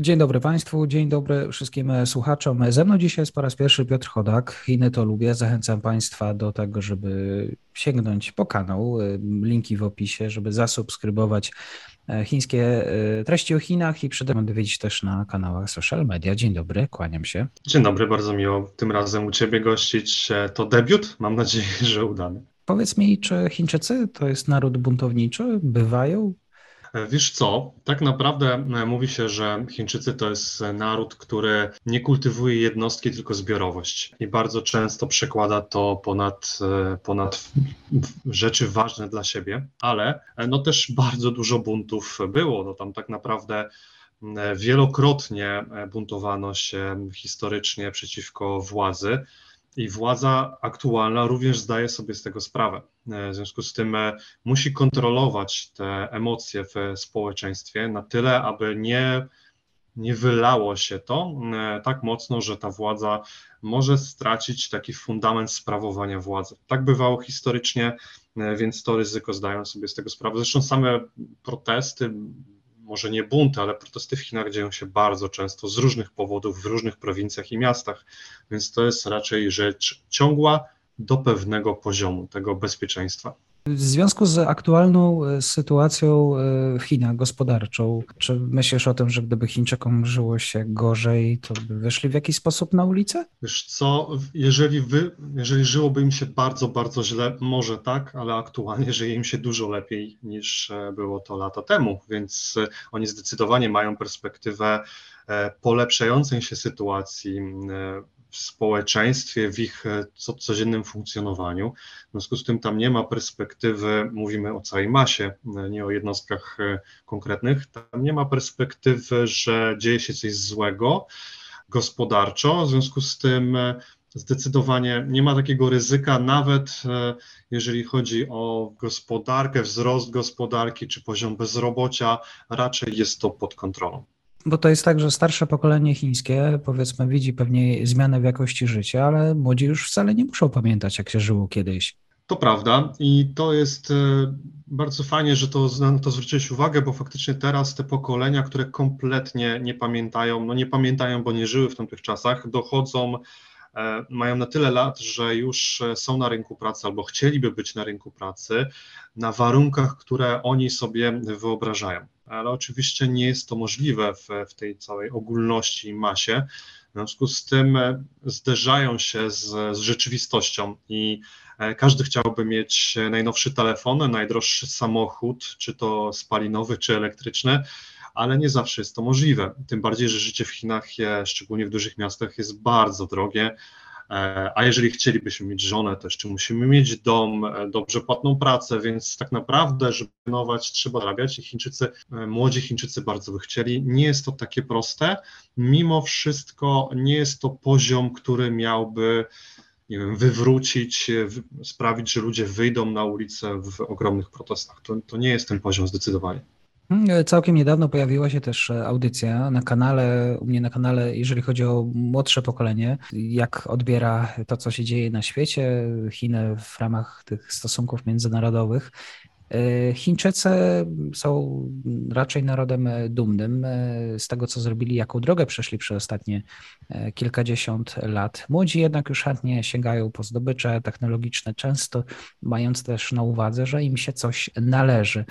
Dzień dobry Państwu, dzień dobry wszystkim słuchaczom. Ze mną dzisiaj jest po raz pierwszy Piotr Chodak. Chiny to lubię. Zachęcam Państwa do tego, żeby sięgnąć po kanał. Linki w opisie, żeby zasubskrybować e, chińskie e, treści o Chinach i przede wszystkim dowiedzieć też na kanałach social media. Dzień dobry, kłaniam się. Dzień dobry, bardzo miło tym razem u Ciebie gościć. To debiut, mam nadzieję, że udany. Powiedz mi, czy Chińczycy to jest naród buntowniczy? Bywają? Wiesz co, tak naprawdę e, mówi się, że Chińczycy to jest naród, który nie kultywuje jednostki, tylko zbiorowość. I bardzo często przekłada to ponad, e, ponad rzeczy ważne dla siebie, ale e, no też bardzo dużo buntów było. No tam tak naprawdę wielokrotnie buntowano się historycznie przeciwko władzy. I władza aktualna również zdaje sobie z tego sprawę. E, w związku z tym e, musi kontrolować te emocje w społeczeństwie na tyle, aby nie, nie wylało się to e, tak mocno, że ta władza może stracić taki fundament sprawowania władzy. Tak bywało historycznie, więc to ryzyko zdają sobie z tego sprawę. Zresztą same protesty może nie bunty, ale protesty w Chinach dzieją się bardzo często z różnych powodów w różnych prowincjach i miastach, więc to jest raczej rzecz ciągła do pewnego poziomu tego bezpieczeństwa. W związku z aktualną e, sytuacją e, w Chinach gospodarczą, czy myślisz o tym, że gdyby Chińczykom żyło się gorzej, to by wyszli w jakiś sposób na ulicę? Wiesz co, jeżeli, wy, jeżeli żyłoby im się bardzo, bardzo źle, może tak, ale aktualnie żyje im się dużo lepiej niż e, było to lata temu, więc oni zdecydowanie mają perspektywę polepszającej się sytuacji w społeczeństwie, w ich e, co, codziennym funkcjonowaniu. W związku z tym tam nie ma perspektywy, mówimy o całej masie, e, nie o jednostkach e, konkretnych, tam nie ma perspektywy, że dzieje się coś złego gospodarczo, w związku z tym zdecydowanie nie ma takiego ryzyka, nawet jeżeli chodzi o gospodarkę, wzrost gospodarki czy poziom bezrobocia, raczej jest to pod kontrolą. Bo to jest tak, że starsze pokolenie chińskie, powiedzmy, widzi pewnie zmianę w jakości życia, ale młodzi już wcale nie muszą pamiętać, jak się żyło kiedyś. To prawda i to jest e, bardzo fajnie, że to, na to zwróciłeś uwagę, bo faktycznie teraz te pokolenia, które kompletnie nie pamiętają, no nie pamiętają, bo nie żyły w tamtych czasach, dochodzą, e, mają na tyle lat, że już e, są na rynku pracy albo chcieliby być na rynku pracy na warunkach, które oni sobie wyobrażają ale oczywiście nie jest to możliwe w, w tej całej ogólności i masie. W związku z tym e, zderzają się z, z rzeczywistością i e, każdy chciałby mieć najnowszy telefon, najdroższy samochód, czy to spalinowy, czy elektryczny, ale nie zawsze jest to możliwe. Tym bardziej, że życie w Chinach, szczególnie w dużych miastach, jest bardzo drogie. E, a jeżeli chcielibyśmy mieć żonę, to jeszcze musimy mieć dom, e, dobrze płatną pracę, więc tak naprawdę, żeby nować, trzeba zarabiać i Chińczycy, e, młodzi Chińczycy bardzo by chcieli. Nie jest to takie proste. Mimo wszystko nie jest to poziom, który miałby nie wiem, wywrócić, sprawić, że ludzie wyjdą na ulicę w ogromnych protestach. To, to nie jest ten poziom zdecydowanie. Hmm, całkiem niedawno pojawiła się też e, audycja na kanale, u mnie na kanale, jeżeli chodzi o młodsze pokolenie, jak odbiera to, co się dzieje na świecie, Chiny w ramach tych stosunków międzynarodowych. E, Chińczycy są raczej narodem dumnym e, z tego, co zrobili, jaką drogę przeszli przez ostatnie e, kilkadziesiąt lat. Młodzi jednak już chętnie sięgają po zdobycze technologiczne, często mając też na uwadze, że im się coś należy.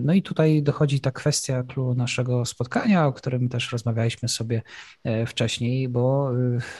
No i tutaj dochodzi ta kwestia klubu naszego spotkania, o którym też rozmawialiśmy sobie wcześniej, bo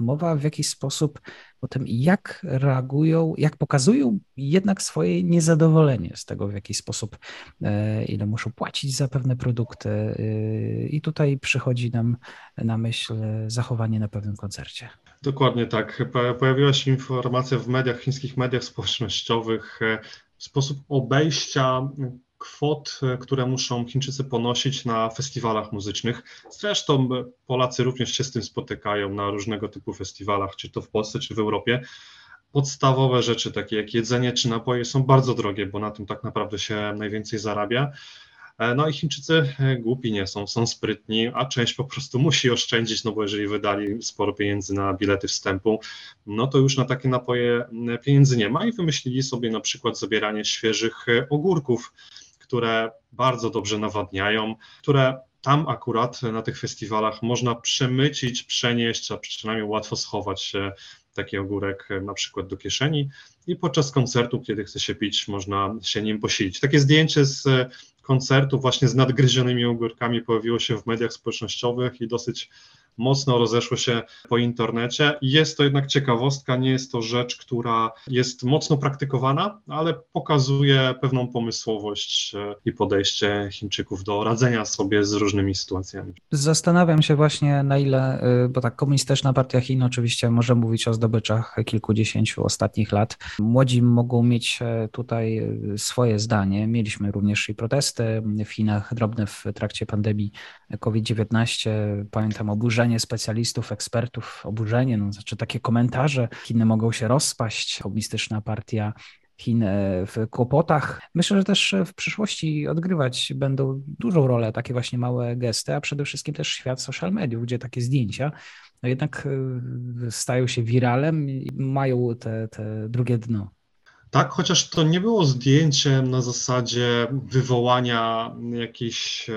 mowa w jakiś sposób o tym, jak reagują, jak pokazują jednak swoje niezadowolenie z tego, w jaki sposób, e, ile muszą płacić za pewne produkty. E, I tutaj przychodzi nam na myśl zachowanie na pewnym koncercie. Dokładnie tak. Pojawiła się informacja w mediach, chińskich mediach społecznościowych, e, sposób obejścia kwot, które muszą Chińczycy ponosić na festiwalach muzycznych. Zresztą Polacy również się z tym spotykają na różnego typu festiwalach, czy to w Polsce, czy w Europie. Podstawowe rzeczy, takie jak jedzenie czy napoje, są bardzo drogie, bo na tym tak naprawdę się najwięcej zarabia. E, no i Chińczycy e, głupi nie są, są sprytni, a część po prostu musi oszczędzić, no bo jeżeli wydali sporo pieniędzy na bilety wstępu, no to już na takie napoje pieniędzy nie ma i wymyślili sobie na przykład zabieranie świeżych e, ogórków, które bardzo dobrze nawadniają, które tam akurat na tych festiwalach można przemycić, przenieść, a przynajmniej łatwo schować taki ogórek na przykład do kieszeni i podczas koncertu, kiedy chce się pić, można się nim posilić. Takie zdjęcie z koncertu właśnie z nadgryzionymi ogórkami pojawiło się w mediach społecznościowych i dosyć mocno rozeszło się po internecie. Jest to jednak ciekawostka, nie jest to rzecz, która jest mocno praktykowana, ale pokazuje pewną pomysłowość e, i podejście Chińczyków do radzenia sobie z różnymi sytuacjami. Zastanawiam się właśnie na ile, e, bo tak komunistyczna partia Chin oczywiście może mówić o zdobyczach kilkudziesięciu ostatnich lat. Młodzi mogą mieć e, tutaj swoje zdanie. Mieliśmy również i protesty w Chinach drobne w trakcie pandemii COVID-19. Pamiętam oburzenie oburzenie specjalistów, ekspertów, oburzenie, no, znaczy takie komentarze, Chiny mogą się rozpaść, komunistyczna partia Chin e, w kłopotach. Myślę, że też w przyszłości odgrywać będą dużą rolę takie właśnie małe gesty, a przede wszystkim też świat social mediów, gdzie takie zdjęcia no jednak e, stają się wiralem i mają te, te drugie dno. Tak, chociaż to nie było zdjęciem na zasadzie wywołania jakichś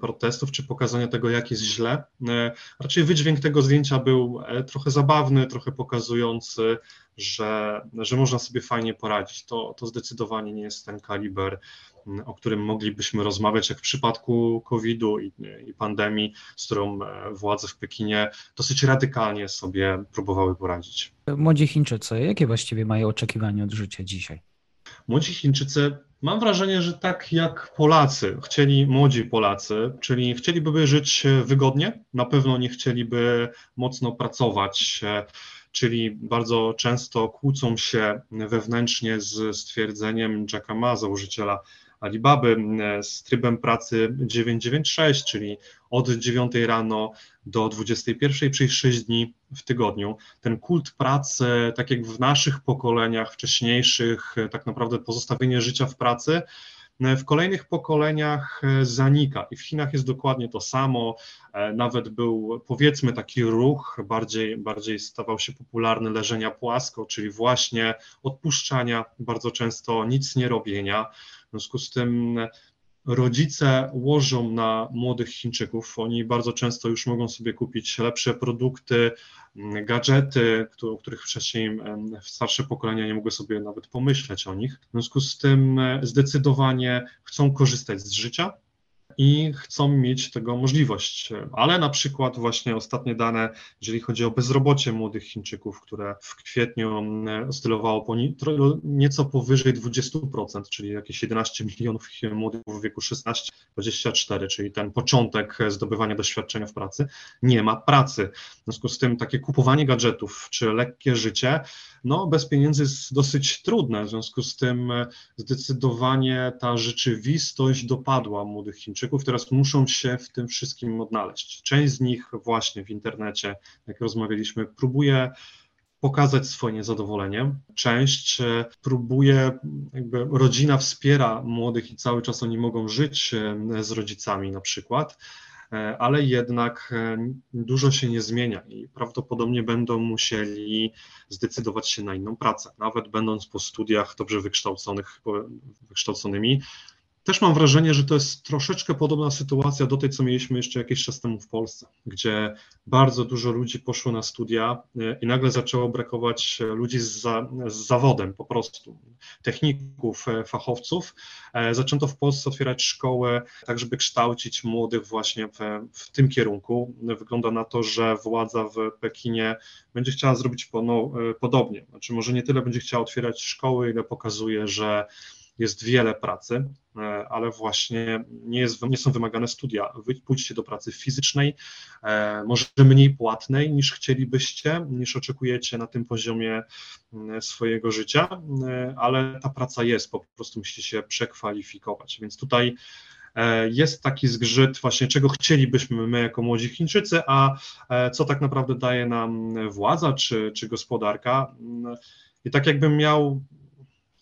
protestów czy pokazania tego, jak jest źle. E, raczej wydźwięk tego zdjęcia był e, trochę zabawny, trochę pokazujący, że, że można sobie fajnie poradzić. To, to zdecydowanie nie jest ten kaliber o którym moglibyśmy rozmawiać, jak w przypadku COVID-u i, i pandemii, z którą e, władze w Pekinie dosyć radykalnie sobie próbowały poradzić. Młodzi Chińczycy, jakie właściwie mają oczekiwania od życia dzisiaj? Młodzi Chińczycy Mam wrażenie, że tak jak Polacy, chcieli młodzi Polacy, czyli chcieliby żyć wygodnie, na pewno nie chcieliby mocno pracować, e, czyli bardzo często kłócą się wewnętrznie z stwierdzeniem Jacka Ma, założyciela Alibaby e, z trybem pracy 996, czyli od 9 rano do 21 przez 6 dni w tygodniu. Ten kult pracy, tak jak w naszych pokoleniach wcześniejszych, e, tak naprawdę pozostawienie życia w pracy, e, w kolejnych pokoleniach zanika i w Chinach jest dokładnie to samo. Nawet był powiedzmy taki ruch, bardziej, bardziej stawał się popularny leżenia płasko, czyli właśnie odpuszczania, bardzo często nic nie robienia. W związku z tym rodzice łożą na młodych Chińczyków. Oni bardzo często już mogą sobie kupić lepsze produkty, gadżety, o których wcześniej starsze pokolenia nie mogły sobie nawet pomyśleć o nich. W związku z tym zdecydowanie chcą korzystać z życia, i chcą mieć tego możliwość. Ale na przykład właśnie ostatnie dane, jeżeli chodzi o bezrobocie młodych Chińczyków, które w kwietniu mm, oscylowało nieco powyżej 20%, czyli jakieś 11 milionów młodych w wieku 16-24, czyli ten początek zdobywania doświadczenia w pracy, nie ma pracy. W związku z tym takie kupowanie gadżetów czy lekkie życie no bez pieniędzy jest dosyć trudne, w związku z tym e, zdecydowanie ta rzeczywistość dopadła młodych Chińczyków, teraz muszą się w tym wszystkim odnaleźć. Część z nich właśnie w internecie, jak rozmawialiśmy, próbuje pokazać swoje niezadowolenie. Część e, próbuje, jakby rodzina wspiera młodych i cały czas oni mogą żyć e, z rodzicami na przykład, E, ale jednak dużo się nie zmienia i prawdopodobnie będą musieli zdecydować się na inną pracę, nawet będąc po studiach dobrze wykształconych, wykształconymi, też mam wrażenie, że to jest troszeczkę podobna sytuacja do tej, co mieliśmy jeszcze jakiś czas temu w Polsce, gdzie bardzo dużo ludzi poszło na studia e, i nagle zaczęło brakować ludzi z, za, z zawodem po prostu, techników, e, fachowców. E, zaczęto w Polsce otwierać szkoły, tak żeby kształcić młodych właśnie w, w tym kierunku. Wygląda na to, że władza w Pekinie będzie chciała zrobić podobnie. Znaczy może nie tyle będzie chciała otwierać szkoły, ile pokazuje, że jest wiele pracy, e, ale właśnie nie, jest, nie są wymagane studia. Pójdźcie do pracy fizycznej, e, może mniej płatnej niż chcielibyście, niż oczekujecie na tym poziomie mm, swojego życia, e, ale ta praca jest, po prostu musicie się przekwalifikować. Więc tutaj jest taki zgrzyt właśnie, czego chcielibyśmy my jako młodzi Chińczycy, a co tak naprawdę daje nam władza czy, czy gospodarka. I tak jakbym miał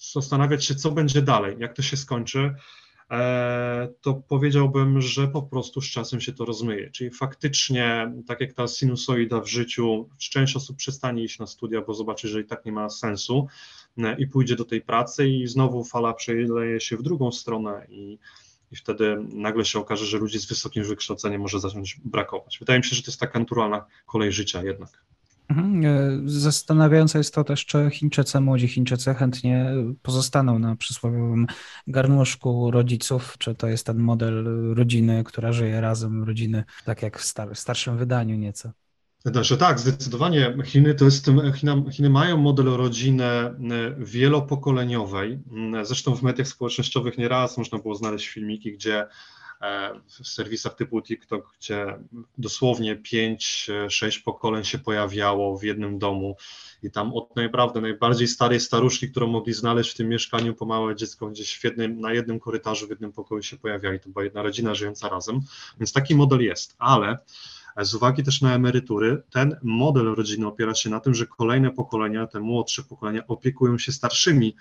zastanawiać się, co będzie dalej, jak to się skończy, e, to powiedziałbym, że po prostu z czasem się to rozmyje. Czyli faktycznie, tak jak ta sinusoida w życiu, część osób przestanie iść na studia, bo zobaczy, że i tak nie ma sensu e, i pójdzie do tej pracy i znowu fala przeleje się w drugą stronę i, i wtedy nagle się okaże, że ludzi z wysokim wykształceniem może zacząć brakować. Wydaje mi się, że to jest taka naturalna kolej życia jednak. Mhm. E, zastanawiające jest to też, czy Chińczycy, młodzi Chińczycy chętnie pozostaną na przysłowiowym garnuszku rodziców, czy to jest ten model rodziny, która żyje razem, rodziny tak jak w star starszym wydaniu nieco. Znaczy tak, zdecydowanie Chiny to jest, Chiny, mają model rodziny e, wielopokoleniowej. Zresztą w mediach społecznościowych nieraz można było znaleźć filmiki, gdzie w serwisach typu TikTok, gdzie dosłownie 5-6 pokoleń się pojawiało w jednym domu i tam od naprawdę najbardziej starej staruszki, którą mogli znaleźć w tym mieszkaniu, po małe dziecko gdzieś w jednym, na jednym korytarzu, w jednym pokoju się pojawiali. To była jedna rodzina żyjąca razem, więc taki model jest, ale z uwagi też na emerytury, ten model rodziny opiera się na tym, że kolejne pokolenia, te młodsze pokolenia opiekują się starszymi,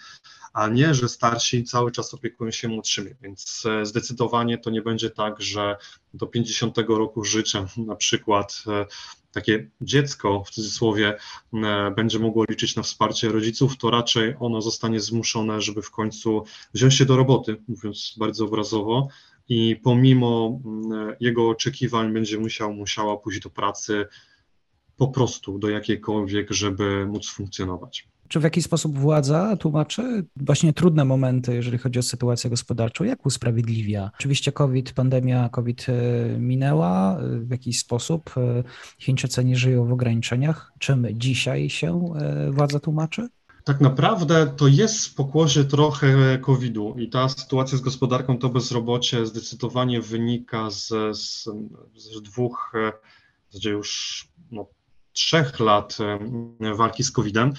a nie, że starsi cały czas opiekują się młodszymi. Więc e, zdecydowanie to nie będzie tak, że do 50 roku życia na przykład e, takie dziecko w cudzysłowie e, będzie mogło liczyć na wsparcie rodziców, to raczej ono zostanie zmuszone, żeby w końcu wziąć się do roboty, mówiąc bardzo obrazowo, i pomimo mm, jego oczekiwań będzie musiał, musiała pójść do pracy po prostu do jakiejkolwiek, żeby móc funkcjonować. Czy w jakiś sposób władza tłumaczy właśnie trudne momenty, jeżeli chodzi o sytuację gospodarczą? Jak usprawiedliwia? Oczywiście COVID, pandemia COVID e, minęła e, w jakiś sposób. E, Chińczycy nie żyją w ograniczeniach. Czym dzisiaj się władza tłumaczy? Tak naprawdę to jest w pokłosie trochę COVID-u i ta sytuacja z gospodarką, to bezrobocie zdecydowanie wynika z, z, z dwóch, w zasadzie już no, trzech lat e, walki z COVID-em,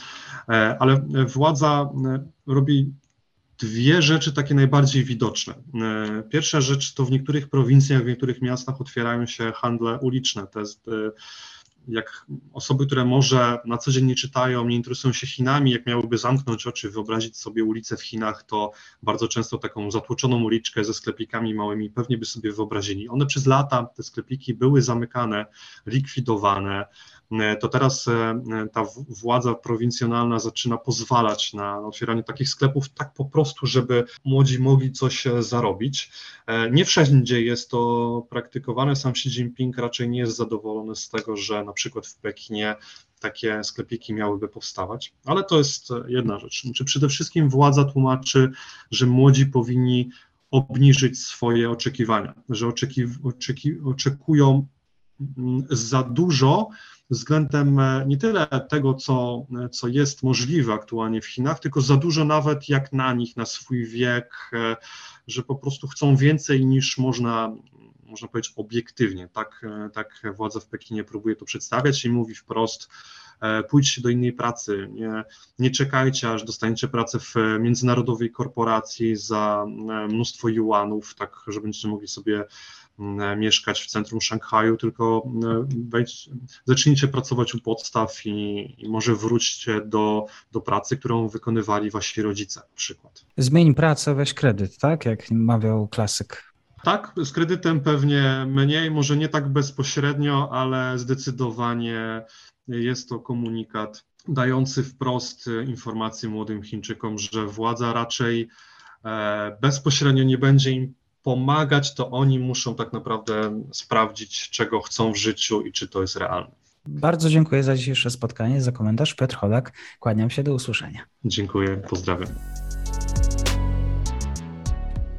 e, ale władza e, robi dwie rzeczy takie najbardziej widoczne. Pierwsza rzecz to w niektórych prowincjach, w niektórych miastach otwierają się handle uliczne. To jest jak osoby, które może na co dzień nie czytają, nie interesują się Chinami, jak miałyby zamknąć oczy, wyobrazić sobie ulicę w Chinach, to bardzo często taką zatłoczoną uliczkę ze sklepikami małymi pewnie by sobie wyobrazili. One przez lata, te sklepiki były zamykane, likwidowane, to teraz e, ta władza prowincjonalna zaczyna pozwalać na otwieranie takich sklepów tak po prostu, żeby młodzi mogli coś e, zarobić. Nie wszędzie jest to praktykowane. Sam Xi Jinping raczej nie jest zadowolony z tego, że na przykład w Pekinie takie sklepiki miałyby powstawać, ale to jest jedna rzecz. Znaczy przede wszystkim władza tłumaczy, że młodzi powinni obniżyć swoje oczekiwania, że oczeki, oczekują mm, za dużo względem e, nie tyle tego, co, e, co jest możliwe aktualnie w Chinach, tylko za dużo nawet jak na nich, na swój wiek, e, że po prostu chcą więcej niż można, można powiedzieć obiektywnie. Tak, tak władza w Pekinie próbuje to przedstawiać i mówi wprost, pójdźcie do innej pracy, nie, nie czekajcie, aż dostaniecie pracę w międzynarodowej korporacji za mnóstwo juanów, tak, że będziecie mogli sobie mieszkać w centrum Szanghaju, tylko e, wejdź, zacznijcie pracować u podstaw i, i, może wróćcie do, do pracy, którą wykonywali wasi rodzice na przykład. Zmień pracę, weź kredyt, tak? Jak mawiał klasyk. Tak, z kredytem pewnie mniej, może nie tak bezpośrednio, ale zdecydowanie jest to komunikat dający wprost informację młodym Chińczykom, że władza raczej e, bezpośrednio nie będzie im pomagać, to oni muszą tak naprawdę sprawdzić, czego chcą w życiu i czy to jest realne. Bardzo dziękuję za dzisiejsze spotkanie, za komentarz. Piotr Chodak, kłaniam się do usłyszenia. Dziękuję, pozdrawiam.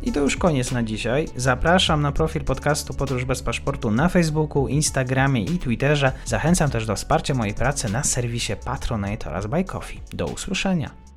I to już koniec na dzisiaj. Zapraszam na profil podcastu Podróż bez paszportu na Facebooku, Instagramie i Twitterze. Zachęcam też do wsparcia mojej pracy na serwisie Patronite oraz Buy Coffee. Do usłyszenia.